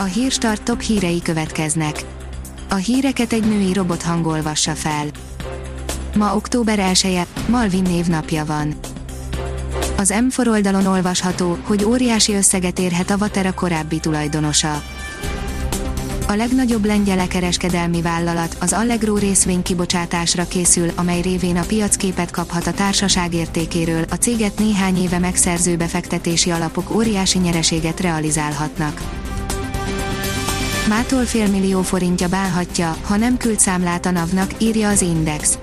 A hírstart top hírei következnek. A híreket egy női robot hangolvassa fel. Ma október 1 -e, Malvin névnapja van. Az M4 oldalon olvasható, hogy óriási összeget érhet a Vatera korábbi tulajdonosa. A legnagyobb lengyel kereskedelmi vállalat, az Allegro részvény kibocsátásra készül, amely révén a piacképet kaphat a társaság értékéről, a céget néhány éve megszerző befektetési alapok óriási nyereséget realizálhatnak. Mától félmillió forintja bánhatja, ha nem küld számlát a NAV-nak, írja az Index.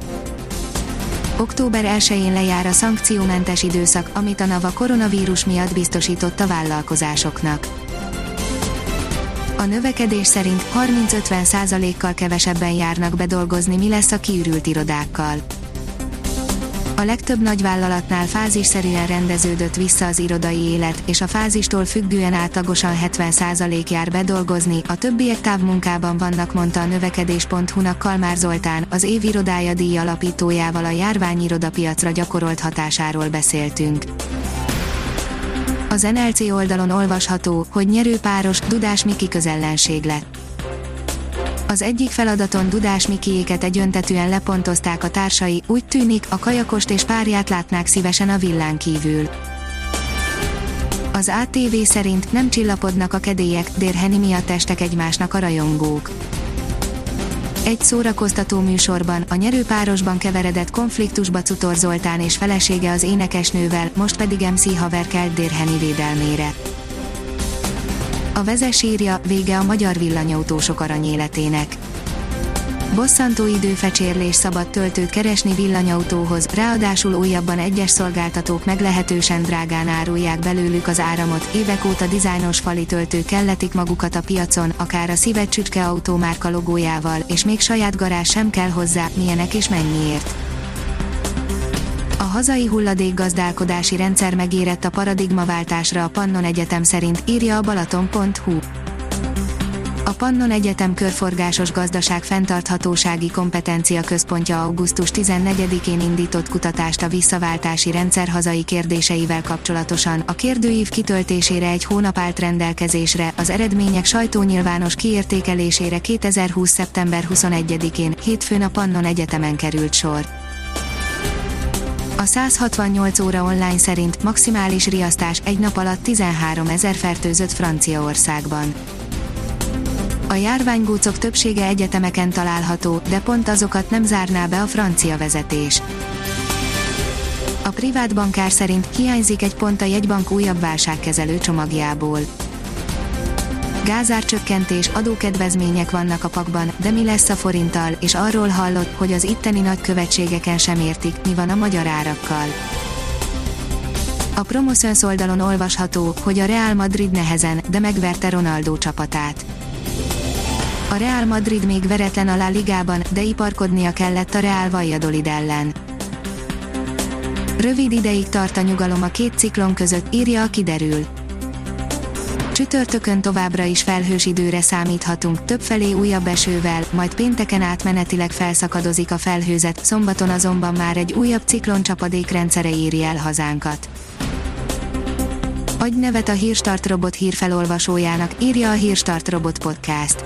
Október 1-én lejár a szankciómentes időszak, amit a NAV a koronavírus miatt biztosított a vállalkozásoknak. A növekedés szerint 30-50 kal kevesebben járnak bedolgozni, mi lesz a kiürült irodákkal. A legtöbb nagyvállalatnál fázisszerűen rendeződött vissza az irodai élet, és a fázistól függően átlagosan 70% jár bedolgozni, a többiek távmunkában vannak, mondta a növekedés.hu-nak Kalmár Zoltán, az év irodája díj alapítójával a járványirodapiacra gyakorolt hatásáról beszéltünk. Az NLC oldalon olvasható, hogy nyerőpáros, Dudás Miki közellenség lett. Az egyik feladaton Dudás Mikiéket egyöntetűen lepontozták a társai, úgy tűnik, a kajakost és párját látnák szívesen a villán kívül. Az ATV szerint nem csillapodnak a kedélyek, Dérheni miatt estek egymásnak a rajongók. Egy szórakoztató műsorban, a nyerőpárosban keveredett konfliktusba Cutor Zoltán és felesége az énekesnővel, most pedig MC haver kelt Dérheni védelmére. A vezes írja, vége a magyar villanyautósok aranyéletének. Bosszantó időfecsérlés szabad töltőt keresni villanyautóhoz, ráadásul újabban egyes szolgáltatók meglehetősen drágán árulják belőlük az áramot, évek óta dizájnos fali töltők kelletik magukat a piacon, akár a szívet csücske autómárka logójával, és még saját garázs sem kell hozzá, milyenek és mennyiért. Hazai hulladékgazdálkodási rendszer megérett a paradigmaváltásra a Pannon Egyetem szerint, írja a Balaton.hu. A Pannon Egyetem körforgásos gazdaság fenntarthatósági kompetencia központja augusztus 14-én indított kutatást a visszaváltási rendszer hazai kérdéseivel kapcsolatosan. A kérdőív kitöltésére egy hónap állt rendelkezésre, az eredmények sajtónyilvános kiértékelésére 2020. szeptember 21-én, hétfőn a Pannon Egyetemen került sor. A 168 óra online szerint maximális riasztás egy nap alatt 13 ezer fertőzött Franciaországban. A járványgócok többsége egyetemeken található, de pont azokat nem zárná be a francia vezetés. A privát bankár szerint hiányzik egy pont a jegybank újabb válságkezelő csomagjából. Gázárcsökkentés, adókedvezmények vannak a pakban, de mi lesz a forinttal, és arról hallott, hogy az itteni nagykövetségeken sem értik, mi van a magyar árakkal. A Promoszöns oldalon olvasható, hogy a Real Madrid nehezen, de megverte Ronaldo csapatát. A Real Madrid még veretlen a La Ligában, de iparkodnia kellett a Real Valladolid ellen. Rövid ideig tart a nyugalom a két ciklon között, írja a kiderül. Csütörtökön továbbra is felhős időre számíthatunk, többfelé újabb esővel, majd pénteken átmenetileg felszakadozik a felhőzet, szombaton azonban már egy újabb ciklon csapadék rendszere éri el hazánkat. Adj nevet a Hírstart robot hírfelolvasójának, írja a Hírstart robot podcast.